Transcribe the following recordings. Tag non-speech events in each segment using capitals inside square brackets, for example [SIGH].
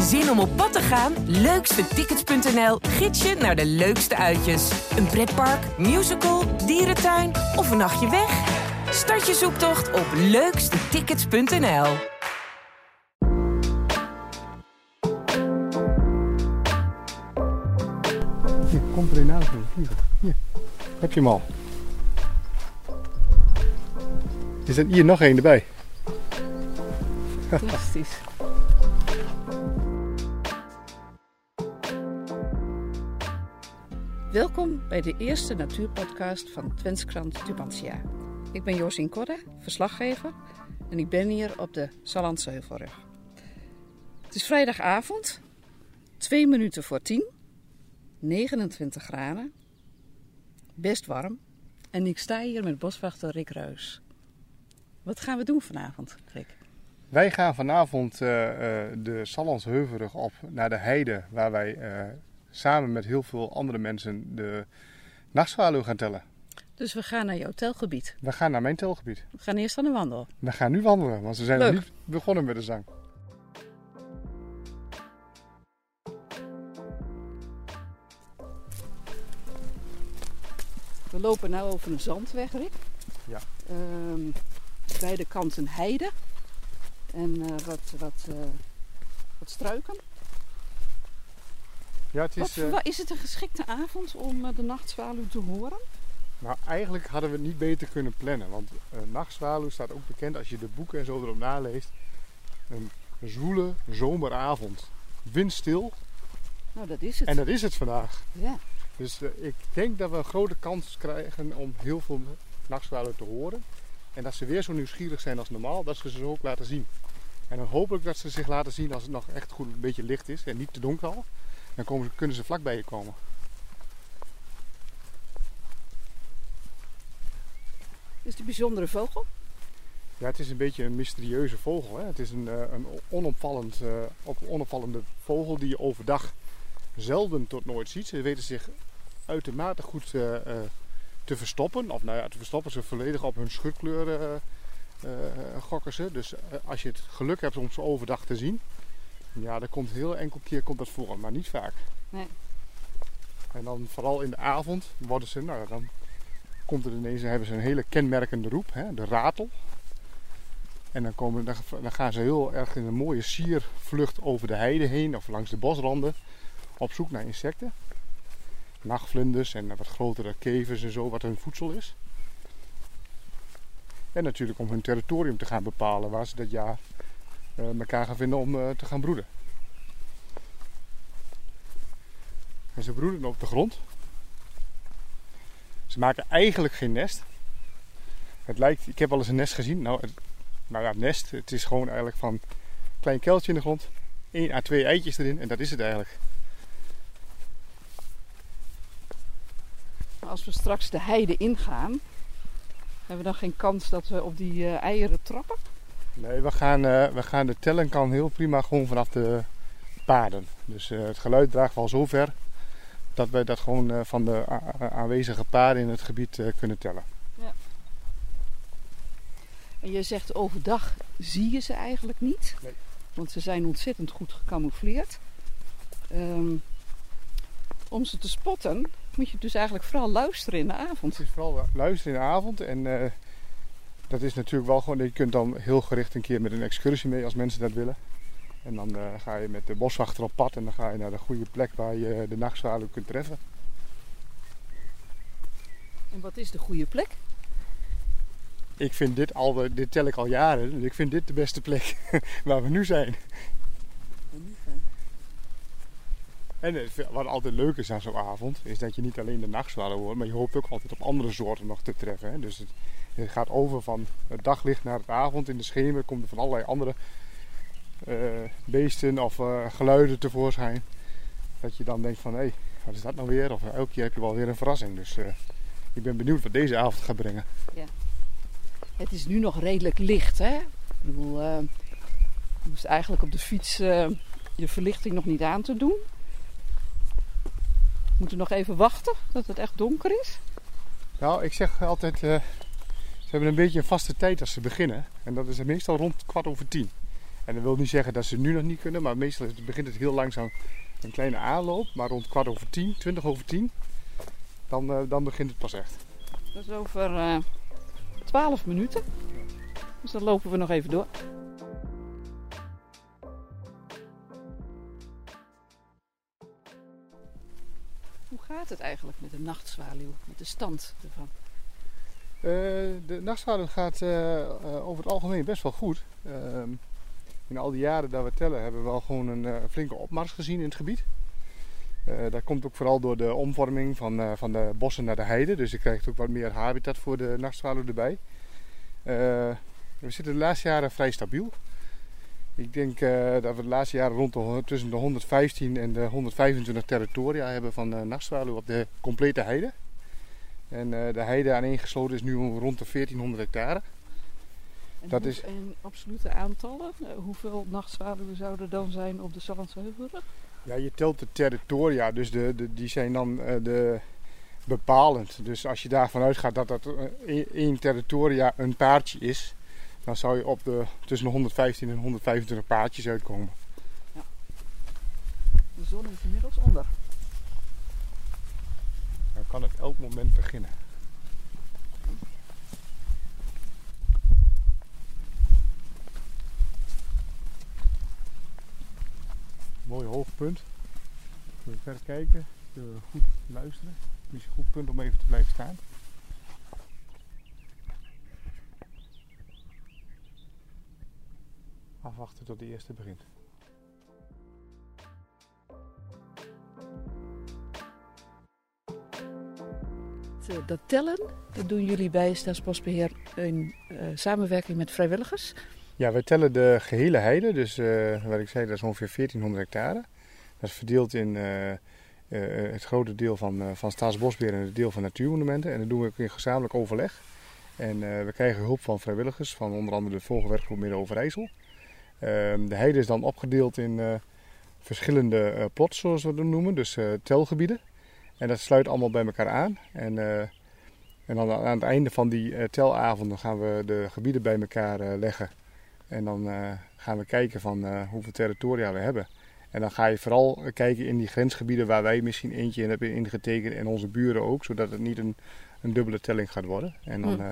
Zin om op pad te gaan? Leukstetickets.nl gids je naar de leukste uitjes. Een pretpark, musical, dierentuin of een nachtje weg? Start je zoektocht op leukstetickets.nl. Hier, komt er een naast me vliegen. Hier, heb je hem al. Er zit hier nog één erbij. Fantastisch. Welkom bij de eerste natuurpodcast van Twenskrant Tubantia. Ik ben Josien Kodde, verslaggever, en ik ben hier op de Sallandse Heuvelrug. Het is vrijdagavond, twee minuten voor tien, 29 graden, best warm, en ik sta hier met boswachter Rick Reus. Wat gaan we doen vanavond, Rick? Wij gaan vanavond eh, eh, de Sallandse Heuvelrug op naar de heide, waar wij eh, samen met heel veel andere mensen de nachtzwaluw gaan tellen. Dus we gaan naar jouw telgebied. We gaan naar mijn telgebied. We gaan eerst aan de wandel. We gaan nu wandelen, want ze zijn nog niet begonnen met de zang. We lopen nu over een zandweg, Rick. Ja. Ehm, beide kanten heide. En eh, wat, wat, eh, wat struiken. Ja, het is, eh, is het een geschikte avond om eh, de nachtzwaluw te horen? nou, eigenlijk hadden we het niet beter kunnen plannen, want eh nachtzwaluw staat ook bekend als je de boeken en zo erop naleest. Een zwoele zomeravond. Windstil Nou, dat is het. en dat is het vandaag. Ja. Dus ik denk dat we een grote kans krijgen om heel veel nachtzwaluwen te horen. En dat ze weer zo nieuwsgierig zijn als normaal, dat ze ze ook laten zien. En dan hopelijk dat ze zich laten zien als het nog echt goed een beetje licht is en niet te donker al. Dan komen, ze- kunnen ze vlak bij je komen. Is het een bijzondere vogel? Ja, het is een beetje een mysterieuze vogel. Hè? Het is een, eh, een onopvallend, eh, op- onopvallende vogel die je overdag zelden tot nooit ziet. Ze weten zich uitermate goed eh, te verstoppen. Of nou ja, te verstoppen ze volledig op hun schutkleur gokken ze. Dus als je het geluk hebt om ze overdag te zien, ja, dan komt heel enkel keer komt dat voor, maar niet vaak. Nee. En dan vooral in de avond worden ze, nou dan komt er ineens, dan hebben ze een hele kenmerkende roep, hè, de ratel. En dan, komen, dan, dan gaan ze heel erg in een mooie siervlucht over de heide heen of langs de bosranden op zoek naar insecten. Nachtvlinders en wat grotere kevers en zo, wat hun voedsel is. En natuurlijk om hun territorium te gaan bepalen waar ze dat jaar elkaar gaan vinden om eh, te gaan broeden. En ze broeden op de grond. Ze maken eigenlijk geen nest. Het lijkt, ik heb wel eens een nest gezien. Nou, het, nou ja, nest. Het is gewoon eigenlijk van een klein kuiltje in de grond. 1 à 2 eitjes erin en dat is het eigenlijk. Als we straks de heide ingaan, hebben we dan geen kans dat we op die eh, eieren trappen? Nee, we gaan, eh, we gaan de tellen kan heel prima gewoon vanaf de paden. Dus eh, het geluid draagt wel zo ver dat wij dat gewoon eh, van de aanwezige paden in het gebied kunnen tellen. En je zegt overdag zie je ze eigenlijk niet. Nee. Want ze zijn ontzettend goed gecamoufleerd. Ehm, om ze te spotten moet je dus eigenlijk vooral luisteren in de avond. Het is vooral luisteren in de avond en dat is natuurlijk wel gewoon, je kunt dan heel gericht een keer met een excursie mee als mensen dat willen. En dan eh, ga je met de boswachter op pad en dan ga je naar de goede plek waar je de nachtzwaluw kunt treffen. En wat is de goede plek? Ik vind dit al, dit tel ik al jaren, dus ik vind dit de beste plek [LAUGHS] waar we nu zijn. En het- wat altijd leuk is aan zo'n avond, is dat je niet alleen de nachtzwaluw hoort, maar je hoopt ook altijd op andere soorten nog te treffen. Hè? Dus het, gaat over van het daglicht naar het avond. In de schemer komt er van allerlei andere eh, beesten of eh, geluiden tevoorschijn. Dat je dan denkt van, hé, wat is dat nou weer? Of eh, elke keer heb je wel weer een verrassing. Dus eh, ik ben benieuwd wat deze avond gaat brengen. Het is nu nog redelijk licht, hè? Ik bedoel, eh, je moest eigenlijk op de fiets eh, je verlichting nog niet aan te doen. We moeten nog even wachten dat het echt donker is. Nou, ik zeg altijd, eh, ze hebben een beetje een vaste tijd als ze beginnen. En dat is meestal rond kwart over tien. En dat wil niet zeggen dat ze nu nog niet kunnen, maar meestal begint het heel langzaam een kleine aanloop. Maar rond kwart over tien, twintig over tien, dan, uh, dan begint het pas echt. Dat is over uh, 12 minuten. Dus dan lopen we nog even door. Hoe gaat het eigenlijk met de nachtzwaluw, met de stand ervan? Uh, de nachtzwaluw gaat uh, over het algemeen best wel goed. Ehm, in al die jaren dat we tellen hebben we wel gewoon een uh, flinke opmars gezien in het gebied. dat komt ook vooral door de omvorming van, van de bossen naar de heide. Dus je krijgt ook wat meer habitat voor de nachtzwaluw erbij. we zitten de laatste jaren vrij stabiel. Ik denk dat we de laatste jaren rond de, tussen de 115 en de 125 territoria hebben van de nachtzwaluw op de complete heide. En uh, de heide aaneengesloten is nu rond de 1400 hectare. En dat is... in absolute aantallen, uh, hoeveel nachtzwaluwen zouden er dan zijn op de Sallandsheuvelrug? Ja, je telt de territoria, dus de, de die zijn dan uh, de bepalend. Dus als je daarvan uitgaat dat dat één territoria een paardje is, dan zou je op de, tussen de 115 en 125 paardjes uitkomen. Ja. De zon is inmiddels onder. Dan kan het elk moment beginnen. Mooi hoogpunt. Even verder kijken, goed luisteren. Het is een goed punt om even te blijven staan. Afwachten tot de eerste begint. Eh, dat tellen, dat doen jullie bij Staatsbosbeheer in uh, samenwerking met vrijwilligers? Ja, wij tellen de gehele heide, dus uh, wat ik zei, dat is ongeveer 1400 hectare. Dat is verdeeld in het grote deel van, van Staatsbosbeheer en het deel van natuurmonumenten. En dat doen we ook in gezamenlijk overleg. En we krijgen hulp van vrijwilligers, van onder andere de Vogelwerkgroep Midden-Overijssel. Ehm, de heide is dan opgedeeld in verschillende plots, zoals we dat noemen, dus telgebieden. En dat sluit allemaal bij elkaar aan. En, en dan aan het einde van die telavonden gaan we de gebieden bij elkaar leggen. En dan gaan we kijken van hoeveel territoria we hebben. En dan ga je vooral kijken in die grensgebieden waar wij misschien eentje in hebben ingetekend en onze buren ook. Zodat het niet een, een dubbele telling gaat worden. En dan hm.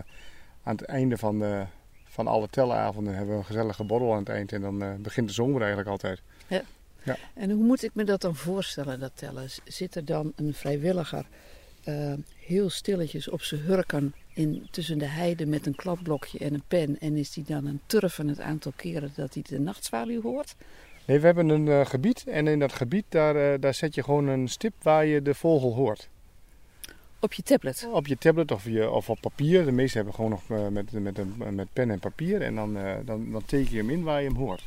aan het einde van, van alle telavonden hebben we een gezellige borrel aan het eind. En dan begint de zomer eigenlijk altijd. Ja. Ja. En hoe moet ik me dat dan voorstellen, dat tellen? Zit er dan een vrijwilliger uh, heel stilletjes op zijn hurken in, tussen de heide met een kladblokje en een pen? En is die dan een turven het aantal keren dat hij de nachtzwaluw hoort? Nee, we hebben een uh, gebied en in dat gebied daar, daar zet je gewoon een stip waar je de vogel hoort. Op je tablet? Op je tablet of, je, of op papier. De meeste hebben gewoon nog met, met, met pen en papier. En dan, dan, dan teken je hem in waar je hem hoort.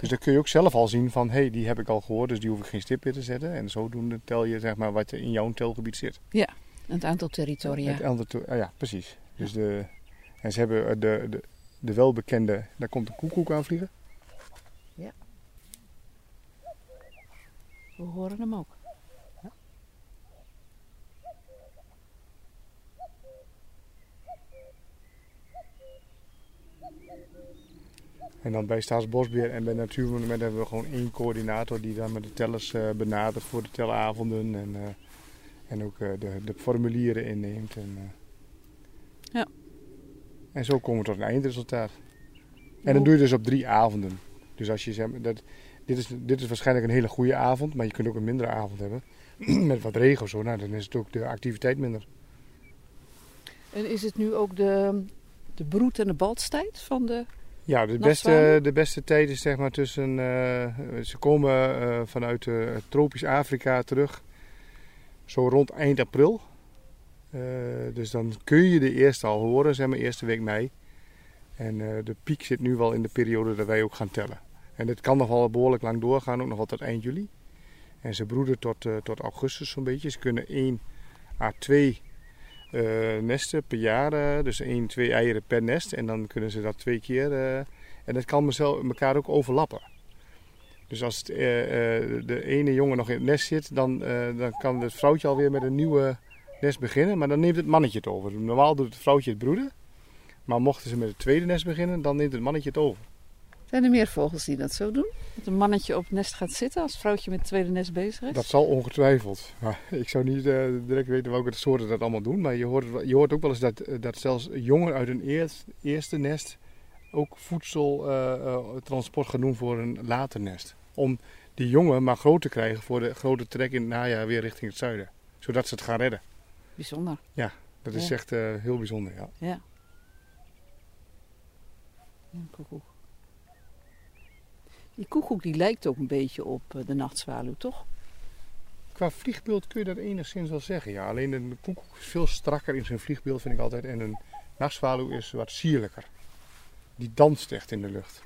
Dus dan kun je ook zelf al zien van, hé, hey, die heb ik al gehoord, dus die hoef ik geen stip meer te zetten. En zodoende tel je zeg maar wat er in jouw telgebied zit. Ja, het aantal territoria. Het aantal, ah ja, precies. Dus de, en ze hebben de, de, de welbekende, daar komt een koekoek aan vliegen. Ja. We horen hem ook. En dan bij Staatsbosbeheer en bij Natuurmonumenten hebben we gewoon één coördinator die dan met de tellers uh, benadert voor de telavonden en, uh, en ook uh, de, de, formulieren inneemt. En, ja. en zo komen we tot een eindresultaat. En dat doe je dus op drie avonden. Dus als je zegt, dat, dit, is, dit is waarschijnlijk een hele goede avond, maar je kunt ook een mindere avond hebben. [CLEARS THROAT] met wat regen of zo, nou, dan is het ook de activiteit minder. En is het nu ook de, de broed- en de baltstijd van de ja, de beste, de beste tijd is zeg maar tussen. Uh, ze komen uh, vanuit uh, tropisch Afrika terug, zo rond eind april. dus dan kun je de eerste al horen, zeg maar, eerste week mei. En de piek zit nu wel in de periode dat wij ook gaan tellen. En dit kan nog wel behoorlijk lang doorgaan, ook nog wel tot eind juli. En ze broeden tot, tot augustus zo'n beetje. Ze kunnen 1 à 2 uh, nesten per jaar. Uh, dus één, twee eieren per nest. En dan kunnen ze dat twee keer. Uh, en dat kan elkaar ook overlappen. Dus als het, de ene jongen nog in het nest zit, dan, dan kan het vrouwtje alweer met een nieuwe nest beginnen. Maar dan neemt het mannetje het over. Normaal doet het vrouwtje het broeden. Maar mochten ze met het tweede nest beginnen, dan neemt het mannetje het over. Zijn er meer vogels die dat zo doen? Dat een mannetje op het nest gaat zitten als het vrouwtje met het tweede nest bezig is? Dat zal ongetwijfeld. Maar [LAUGHS] ik zou niet eh, direct weten welke soorten dat allemaal doen. Maar je hoort, je hoort ook wel eens dat, eh, dat zelfs jongen uit een eerst, eerste nest ook voedseltransport gaan doen voor een later nest. Om die jongen maar groot te krijgen voor de grote trek in het najaar weer richting het zuiden. Zodat ze het gaan redden. Bijzonder. Dat is Ja. echt eh, heel bijzonder, ja. Ja. Ja, koekoek. Die koekoek die lijkt ook een beetje op eh, de nachtzwaluw, toch? Qua vliegbeeld kun je dat enigszins wel zeggen. Ja, alleen een koekoek is veel strakker in zijn vliegbeeld, vind ik altijd. En een nachtzwaluw is wat sierlijker. Die danst echt in de lucht.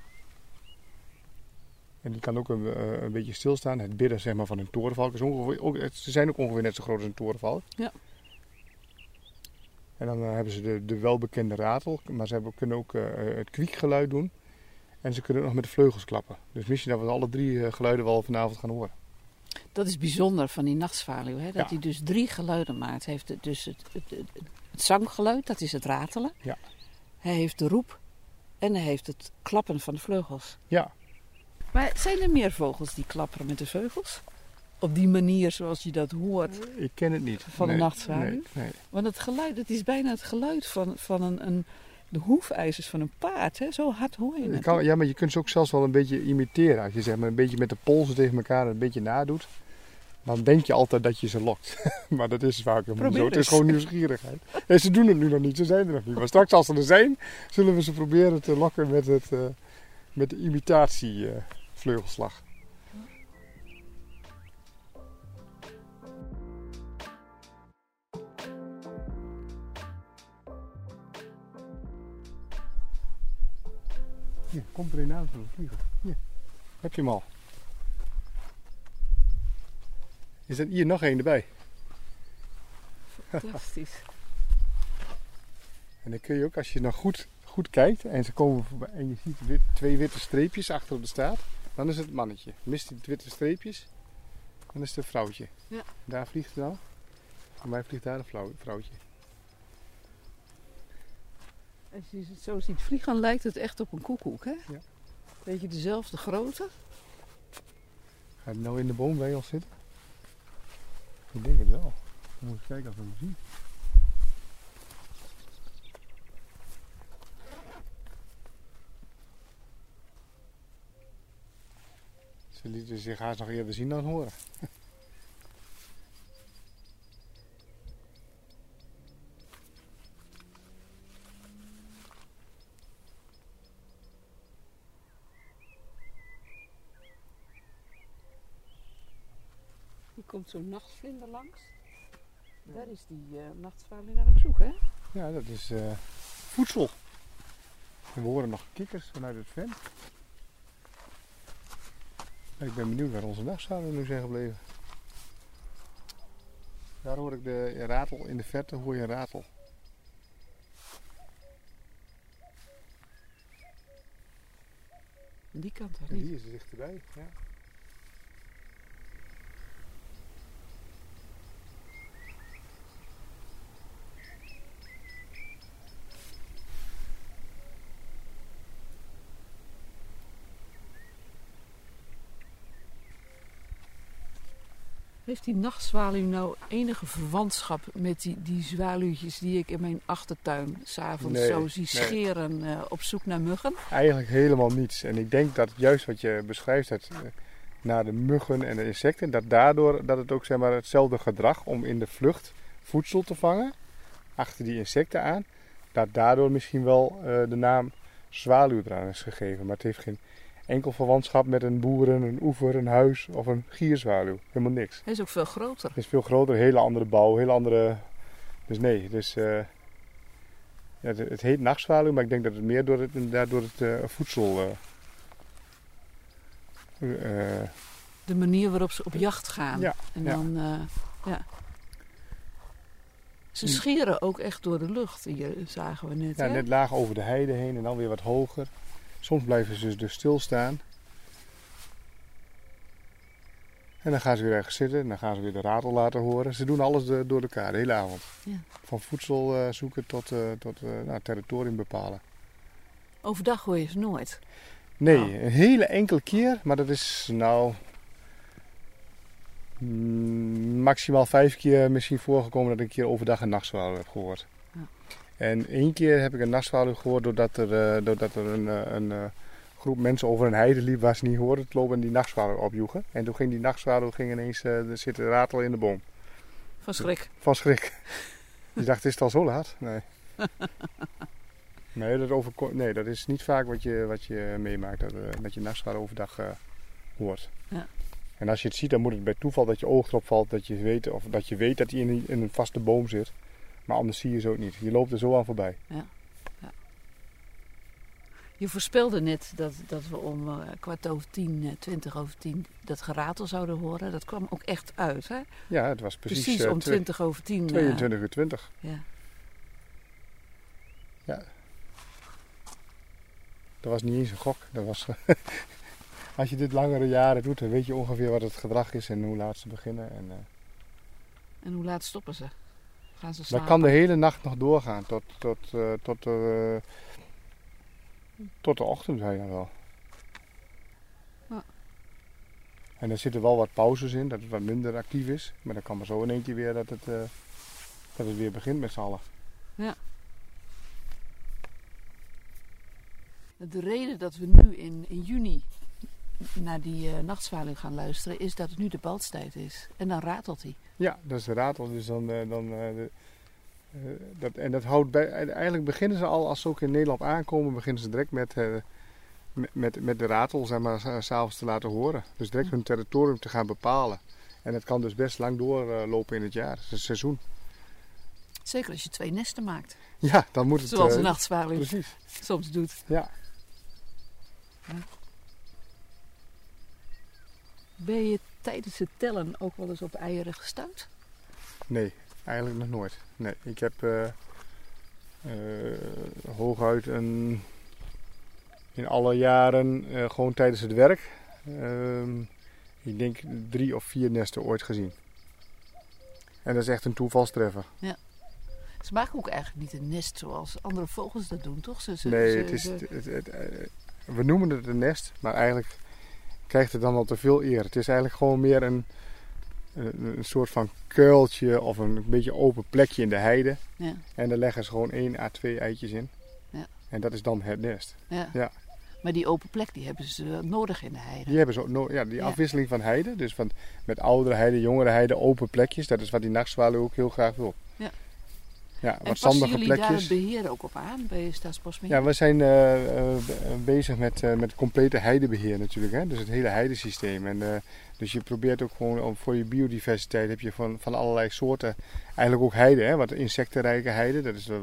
En die kan ook een, eh, een beetje stilstaan. Het bidden zeg maar, van een torenvalk is ongeveer, ook, ze zijn ook ongeveer net zo groot als een torenvalk. Ja. En dan eh, hebben ze de, de welbekende ratel, maar ze hebben, kunnen ook het kwiekgeluid doen. En ze kunnen ook nog met de vleugels klappen. Dus misschien dat we alle drie eh, geluiden wel vanavond gaan horen. Dat is bijzonder van die nachtzwaluw, hè? dat Ja. hij dus drie geluiden maakt. Hij heeft het- dus het, het, het, het zanggeluid, dat is het ratelen. Ja. Hij heeft de roep en hij heeft het klappen van de vleugels. Ja, Maar zijn er meer vogels die klapperen met de vleugels? Op die manier zoals je dat hoort. ik ken het niet. Van de nachtzwaluw? Nee, nee. Want het geluid, het is bijna het geluud van, van een, een, de hoefijzers van een paard. Hè? Zo hard hoor je het. kan, ja, maar je kunt ze ook zelfs wel een beetje imiteren. Als je zeg maar een beetje met de polsen tegen elkaar een beetje nadoet. Dan denk je altijd dat je ze lokt. [LAUGHS] maar dat is vaak helemaal zo. Het is gewoon nieuwsgierigheid. En ze doen het nu nog niet. Ze zijn er nog niet. Maar straks als ze er zijn, zullen we ze proberen te lokken met, het, eh, met de imitatievleugelslag. Hier, komt er een aan vliegen. Hier, heb je hem al. Is er hier nog één erbij? Fantastisch. En dan kun je ook, als je nog goed, goed kijkt en ze komen voorbij en je ziet wit- twee witte streepjes achter op de staart, dan is het mannetje. Mist die witte streepjes, dan is het een vrouwtje. Ja. Daar vliegt het nou. Voor mij vliegt daar een vrouw- vrouwtje. Als je het zo ziet vliegen, lijkt het echt op een koekoek. Hè? Ja. Beetje dezelfde grootte. Gaat hij nou in de boom bij ons zitten? Ik denk het wel. We moeten kijken of we hem zien. Ze lieten zich haast nog eerder zien dan horen. [LAUGHS] Hier komt zo'n nachtvlinder langs. Daar is die nachtzwaluw naar op zoek, hè? Ja, dat is eh, voedsel. En we horen nog kikkers vanuit het vent. Ik ben benieuwd waar onze nachtzwaluwen nu zijn gebleven. Daar hoor ik de ratel in de verte, hoor je een ratel. Die kant En niet? die is er dichterbij. Ja. Heeft die nachtzwaluw nou enige verwantschap met die, die zwaluwtjes die ik in mijn achtertuin s'avonds Nee, zo zie nee. scheren eh, op zoek naar muggen? Eigenlijk helemaal niets. En ik denk dat juist wat je beschrijft, dat, eh, naar de muggen en de insecten, dat daardoor dat het ook zeg maar, hetzelfde gedrag om in de vlucht voedsel te vangen, achter die insecten aan, dat daardoor misschien wel eh, de naam zwaluw eraan is gegeven. Maar het heeft geen enkel verwantschap met een boeren, een oever, een huis of een gierzwaluw. Helemaal niks. Hij is ook veel groter. Het is veel groter, hele andere bouw, hele andere... Dus nee, dus, ja, het, heet nachtzwaluw, maar ik denk dat het meer door het, inderdaad door het eh, voedsel... eh, De manier waarop ze op jacht gaan. Ja, en dan, ja. Ze Mm. scheren ook echt door de lucht. Hier zagen we net. ja, hè? net laag over de heide heen en dan weer wat hoger. Soms blijven ze dus stilstaan. En dan gaan ze weer ergens zitten en dan gaan ze weer de ratel laten horen. Ze doen alles door elkaar de hele avond. Ja. Van voedsel eh, zoeken tot, eh, tot eh, nou, territorium bepalen. Overdag hoor je ze nooit. Nee, Oh. een hele enkele keer, maar dat is nou mm, maximaal vijf keer misschien voorgekomen dat ik een keer overdag een nachtzwaluw heb gehoord. Ja. En één keer heb ik een nachtzwaluw gehoord doordat er, eh, doordat er een, eh, een eh, groep mensen over een heide liep waar ze niet hoorden te lopen en die nachtzwaluw opjoegen. En toen ging die nachtzwaluw ging ineens uh, zitten ratelen in de boom. Van schrik. Van schrik. [LAUGHS] Je dacht, is het al zo laat? Nee. Nee, dat, overko- nee, dat is niet vaak wat je, wat je meemaakt, dat, dat je nachtzwaluw overdag hoort. Ja. En als je het ziet, dan moet het bij toeval dat je oog erop valt, dat je weet, of dat je weet dat hij in, in een vaste boom zit. Maar anders zie je ze ook niet. Je loopt er zo aan voorbij. Je voorspelde net dat, dat we om eh, kwart over tien, eh, twintig over tien dat geratel zouden horen. Dat kwam ook echt uit, hè? Ja, het was precies, Precies, eh, om twintig over tien. eh, 22 uur 20. ja. Dat was niet eens een gok. Dat was, [LAUGHS] als je dit langere jaren doet, dan weet je ongeveer wat het gedrag is en hoe laat ze beginnen. En, En hoe laat stoppen ze? Gaan ze Dat kan de hele nacht nog doorgaan, tot, tot, eh, tot, eh, tot de ochtend bijna wel. Ja. En er zitten wel wat pauzes in, dat het wat minder actief is. Maar dan kan maar zo in één keer weer dat het, eh, dat het weer begint met z'n allen. De reden dat we nu in, in juni naar die eh nachtzwaluw gaan luisteren, is dat het nu de balstijd is. En dan ratelt hij. Ja, dat is de ratel. Dus dan, eh, dan, eh, de, dat, en dat houdt bij, eigenlijk beginnen ze al, als ze ook in Nederland aankomen, beginnen ze direct met, met, met, de ratel zeg maar, s'avonds te laten horen. Dus direct hun territorium te gaan bepalen. En dat kan dus best lang doorlopen in het jaar, het is een seizoen. Zeker als je twee nesten maakt. Ja, dan moet het... Zoals een nachtzwaluw Precies, soms doet. ja. Ben je tijdens het tellen ook wel eens op eieren gestuurd? Nee, eigenlijk nog nooit. Nee, ik heb eh, eh, hooguit een, in alle jaren eh, gewoon tijdens het werk, ehm, ik denk drie of vier nesten ooit gezien. En dat is echt een toevalstreffer. Ze maken ook eigenlijk niet een nest zoals andere vogels dat doen, toch? Ze, ze, Nee, ze- het is, het, het- we noemen het een nest, maar eigenlijk krijgt het dan al te veel eer. Het is eigenlijk gewoon meer een, een, een soort van kuiltje of een beetje open plekje in de heide. ja, En daar leggen ze gewoon één à twee eitjes in. Ja. En dat is dan het nest. ja. Ja. Maar die open plek die hebben ze nodig in de heide. Die hebben zo, no- ja, die afwisseling van heide. Dus van, met oudere heide, jongere heide, open plekjes. Dat is wat die nachtzwaluw ook heel graag wil. Ja. Ja, en wat passen zandige jullie daar het plekjes. beheer ook op aan bij Staatsbosbeheer? Ja, we zijn eh, eh, be- bezig met, eh, met complete heidebeheer natuurlijk. Hè? Dus het hele heidesysteem. En, eh, dus je probeert ook gewoon om- voor je biodiversiteit heb je van, van allerlei soorten. Eigenlijk ook heide, hè? wat insectenrijke heide. Dat is eh,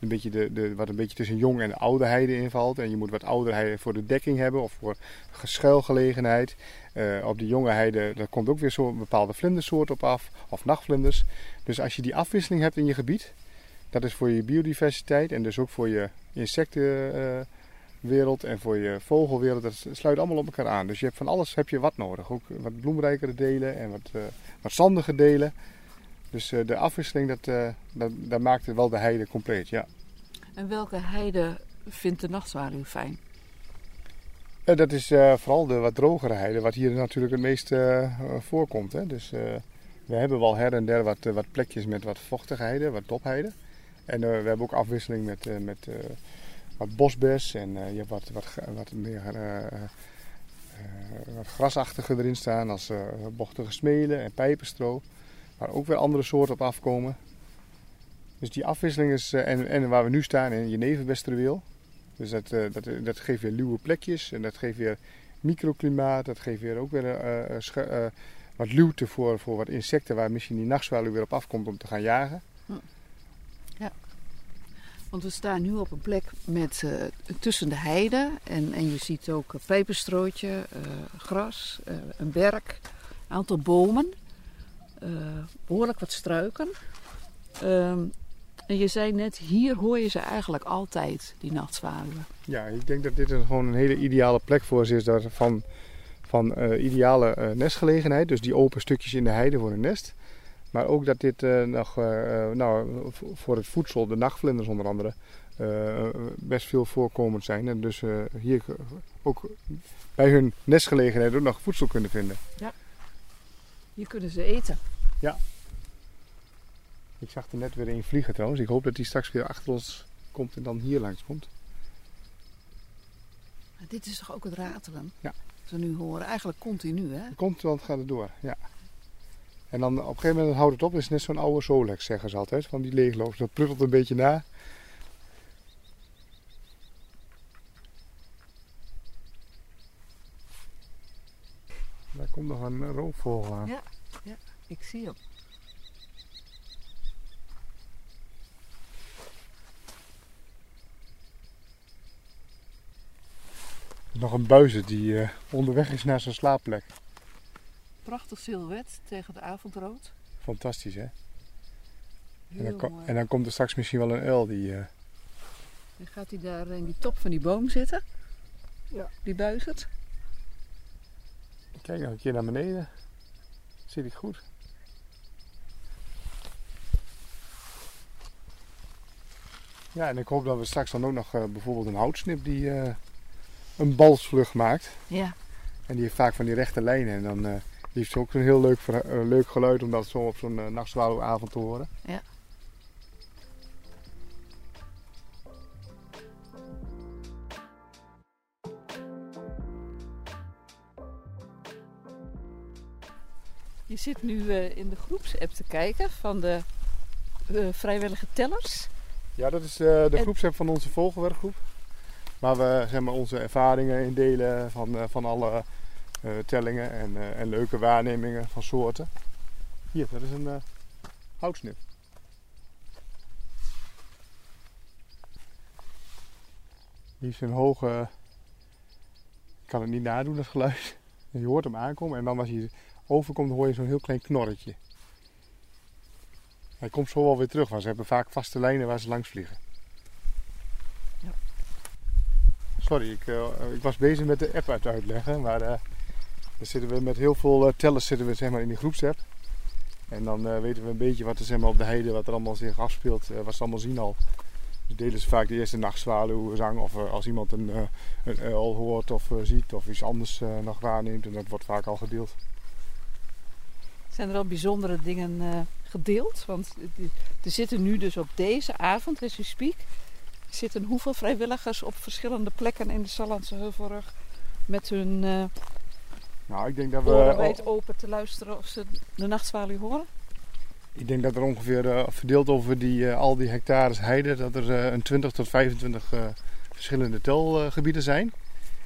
een beetje de, de, wat een beetje tussen jong en oude heide invalt. En je moet wat oudere heide voor de dekking hebben of voor schuilgelegenheid. Eh, op die jonge heide daar komt ook weer zo'n bepaalde vlindersoort op af. Of nachtvlinders. Dus als je die afwisseling hebt in je gebied. Dat is voor je biodiversiteit en dus ook voor je insectenwereld en voor je vogelwereld. Dat sluit allemaal op elkaar aan. Dus je hebt van alles heb je wat nodig. Ook wat bloemrijkere delen en wat, eh, wat zandige delen. Dus eh, de afwisseling, dat, eh, dat, dat maakt wel de heide compleet, ja. En welke heide vindt de nachtzwaluw fijn? Dat is vooral de wat drogere heide, wat hier natuurlijk het meest voorkomt. Hè. Dus we hebben wel her en der wat, wat plekjes met wat vochtige heide, wat topheide. En eh, we hebben ook afwisseling met, eh, met eh, wat bosbes en je hebt wat, wat, wat meer wat grasachtige erin staan als bochtige smelen en pijpenstro. Waar ook weer andere soorten op afkomen. Dus die afwisseling is, en, en waar we nu staan in Jeneverbestruweel. Dus dat, dat, dat geeft weer luwe plekjes en dat geeft weer microklimaat. Dat geeft weer ook weer schu- eh, wat luwte voor, voor wat insecten waar misschien die nachtzwaluw weer op afkomt om te gaan jagen. Want we staan nu op een plek met, eh, tussen de heide. En, en je ziet ook een peperstrootje, eh, gras, eh, een berk, een aantal bomen. eh, behoorlijk wat struiken. Ehm, en je zei net, hier hoor je ze eigenlijk altijd, die nachtzwaluwen. Ja, ik denk dat dit een, gewoon een hele ideale plek voor ze is daar van, van ideale nestgelegenheid. Dus die open stukjes in de heide voor een nest. Maar ook dat dit eh, nog eh, eh, nou, voor het voedsel, de nachtvlinders onder andere, best veel voorkomend zijn. En dus hier ook bij hun nestgelegenheid ook nog voedsel kunnen vinden. Hier kunnen ze eten. Ik zag er net weer een vliegen trouwens. Ik hoop dat die straks weer achter ons komt en dan hier langs komt. Dit is toch ook het ratelen? Ja. Als we nu horen, eigenlijk continu hè? Komt, want gaat het door. Ja. En dan op een gegeven moment houdt het op. Het is net zo'n oude Solex, zeggen ze altijd. Van die leegloops. Dat pruttelt een beetje na. Daar komt nog een roofvogel aan. Ja. Ik zie hem. Nog een buizen die eh, onderweg is naar zijn slaapplek. Prachtig silhouet tegen het avondrood. Fantastisch hè? En dan, en dan komt er straks misschien wel een uil die... eh, Dan gaat hij daar in die top van die boom zitten. Ja. Die buizert. Kijk nog een keer naar beneden. Zit ik goed? Ja, en ik hoop dat we straks dan ook nog eh, bijvoorbeeld een houtsnip die eh, een balsvlucht maakt. Ja. En die heeft vaak van die rechte lijnen. En dan eh, die heeft ook een heel leuk, eh, leuk geluid om dat zo op zo'n uh, nachtzwaluwavond te horen. Ja. Je zit nu eh, in de groepsapp te kijken van de vrijwillige tellers. Ja, dat is de En- groepsapp van onze vogelwerkgroep. Waar we zeg maar, onze ervaringen in delen van, van alle tellingen en, eh, en leuke waarnemingen van soorten. Hier, dat is een eh, houtsnip. Die heeft een hoge... Ik kan het niet nadoen, dat geluid. [LAUGHS] Je hoort hem aankomen en dan als hij overkomt, hoor je zo'n heel klein knorretje. Hij komt zo wel weer terug, want ze hebben vaak vaste lijnen waar ze langs vliegen. Ja. Sorry, ik, eh, ik was bezig met de app uit te uitleggen, maar eh, dan zitten we met heel veel eh, tellers zitten we, zeg maar, in die groepsapp. En dan eh, weten we een beetje wat er zeg maar, op de heide, wat er allemaal zich afspeelt, eh, wat ze allemaal zien al. Dus delen ze vaak de eerste nachtzwaluwzang of als iemand een, een uil hoort of ziet of iets anders nog waarneemt. En dat wordt vaak al gedeeld. Zijn er al bijzondere dingen gedeeld? Want er zitten nu dus op deze avond, as we speak, zitten hoeveel vrijwilligers op verschillende plekken in de Sallandse Heuvelrug met hun Nou, ik denk dat we... oren wijd open te luisteren of ze de nachtzwaluw horen? Ik denk dat er ongeveer eh, verdeeld over die, eh, al die hectares heide, dat er eh, een 20 tot 25 eh, verschillende telgebieden zijn.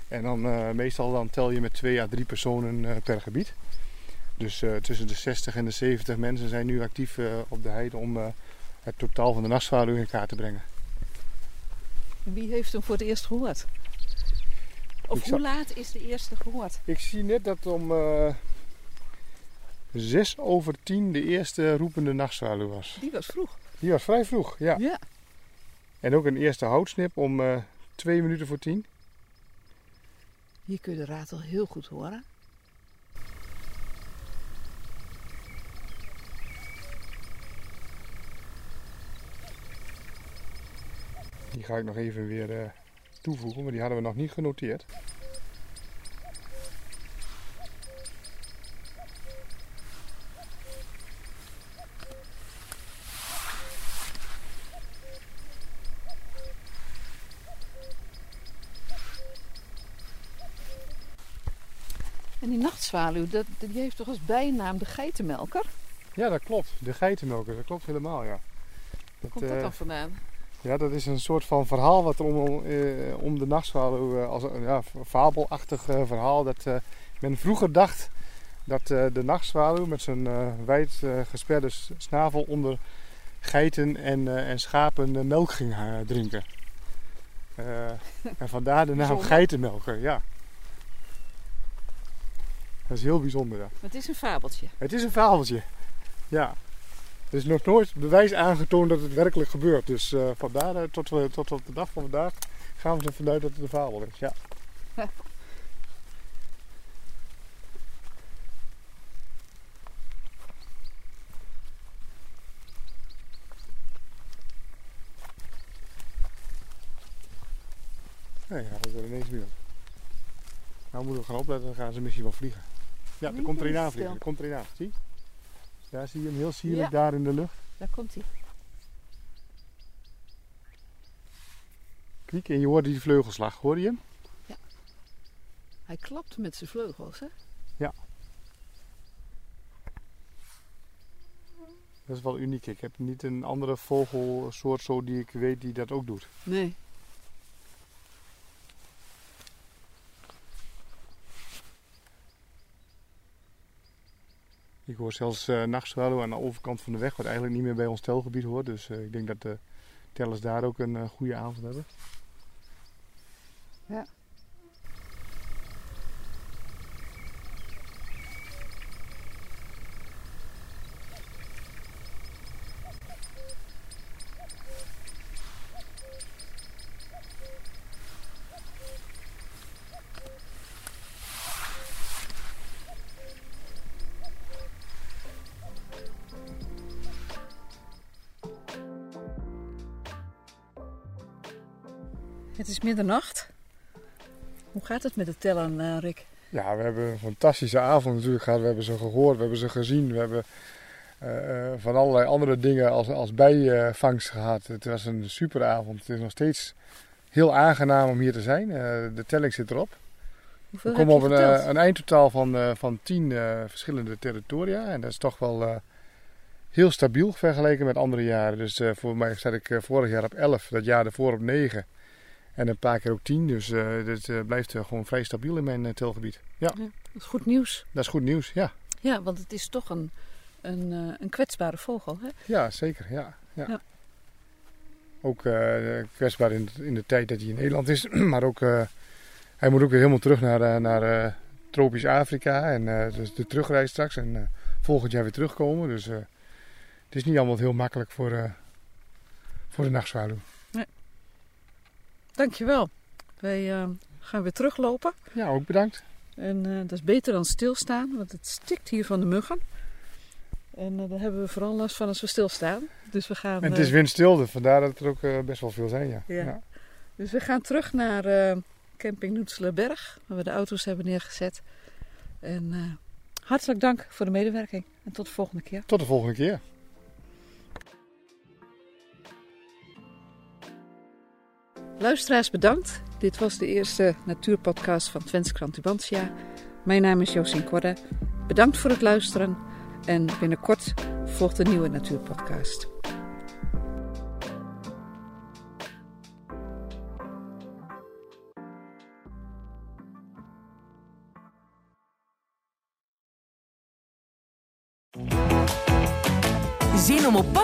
En dan meestal dan tel je met twee à drie personen per gebied. Dus tussen de 60 en de 70 mensen zijn nu actief op de heide om het totaal van de nachtzwaluw in kaart te brengen. En wie heeft hem voor het eerst gehoord? Of Ik hoe laat is de eerste gehoord? Ik zie net dat om eh 6 over 10 de eerste roepende nachtzwaluw was. Die was vroeg. Die was vrij vroeg, ja. Ja. En ook een eerste houtsnip om eh 2 minuten voor 10. Hier kun je de ratel heel goed horen. Die ga ik nog even weer eh, toevoegen, maar die hadden we nog niet genoteerd. En die nachtzwaluw, dat, die heeft toch als bijnaam de geitenmelker? Ja, dat klopt. De geitenmelker, dat klopt helemaal, ja. Waar komt dat eh, dan vandaan? Ja, dat is een soort van verhaal wat er om, eh, om de nachtzwaluw, eh, als een ja, fabelachtig eh, verhaal. Dat eh, men vroeger dacht dat de nachtzwaluw met zijn wijd gesperde snavel onder geiten en, en schapen melk ging drinken. En vandaar de naam geitenmelker, ja. Dat is heel bijzonder, ja. Het is een fabeltje. Het is een fabeltje. Ja. Er is nog nooit bewijs aangetoond dat het werkelijk gebeurt. Dus vandaar eh, tot, we, tot op de dag van vandaag gaan we ervan uit dat het een fabel is. Ja. [LAUGHS] Nee, ja, dat is er ineens weer. Nou moeten we gaan opletten, dan gaan ze misschien wel vliegen. Ja, er komt er een aan vliegen. Er komt er een aan. Zie? Daar zie je hem heel sierlijk Ja. daar in de lucht. Daar komt hij. Kriek, en je hoorde die vleugelslag. Hoorde je hem? Hij klapt met zijn vleugels, hè? Dat is wel uniek. Ik heb niet een andere vogelsoort zo die ik weet die dat ook doet. Nee. Ik hoor zelfs uh, aan de overkant van de weg, wat eigenlijk niet meer bij ons telgebied hoort. Dus eh, ik denk dat de tellers daar ook een eh, goede avond hebben. Ja. Middernacht. Hoe gaat het met het tellen, eh, Rick? Ja, we hebben een fantastische avond natuurlijk gehad. We hebben ze gehoord, we hebben ze gezien. We hebben eh, eh, van allerlei andere dingen als, als bijvangst gehad. Het was een superavond. Het is nog steeds heel aangenaam om hier te zijn. De telling zit erop. Hoeveel We komen op een, een eindtotaal van, eh, van 10 eh, verschillende territoria. En dat is toch wel heel stabiel vergeleken met andere jaren. Dus voor mij zat ik vorig jaar op 11, dat jaar ervoor op 9. En een paar keer ook 10. Dus eh dit eh, blijft eh, gewoon vrij stabiel in mijn telgebied. Ja, Dat is goed nieuws. dat is goed nieuws. Ja, Ja, want het is toch een, een, een kwetsbare vogel, hè? ja zeker. Ja, ja. Ja. Ook kwetsbaar in, in de tijd dat hij in Nederland is. [CLEARS THROAT] maar ook, hij moet ook weer helemaal terug naar, naar tropisch Afrika. En dus de terugreis straks. En volgend jaar weer terugkomen. Dus het is niet allemaal heel makkelijk voor, voor de nachtzwaluw. Dankjewel. Wij eh, gaan weer teruglopen. Ja, ook bedankt. En eh, dat is beter dan stilstaan, want het stikt hier van de muggen. En eh, daar hebben we vooral last van als we stilstaan. Dus we gaan, En het is windstil, dus vandaar dat er ook best wel veel zijn. Ja. Ja. dus we gaan terug naar camping Noetselenberg, waar we de auto's hebben neergezet. En hartelijk dank voor de medewerking. En tot de volgende keer. Tot de volgende keer. Luisteraars bedankt. Dit was de eerste natuurpodcast van Twents Krant Tubantia. Mijn naam is Josien Korre. Bedankt voor het luisteren. En binnenkort volgt een nieuwe natuurpodcast.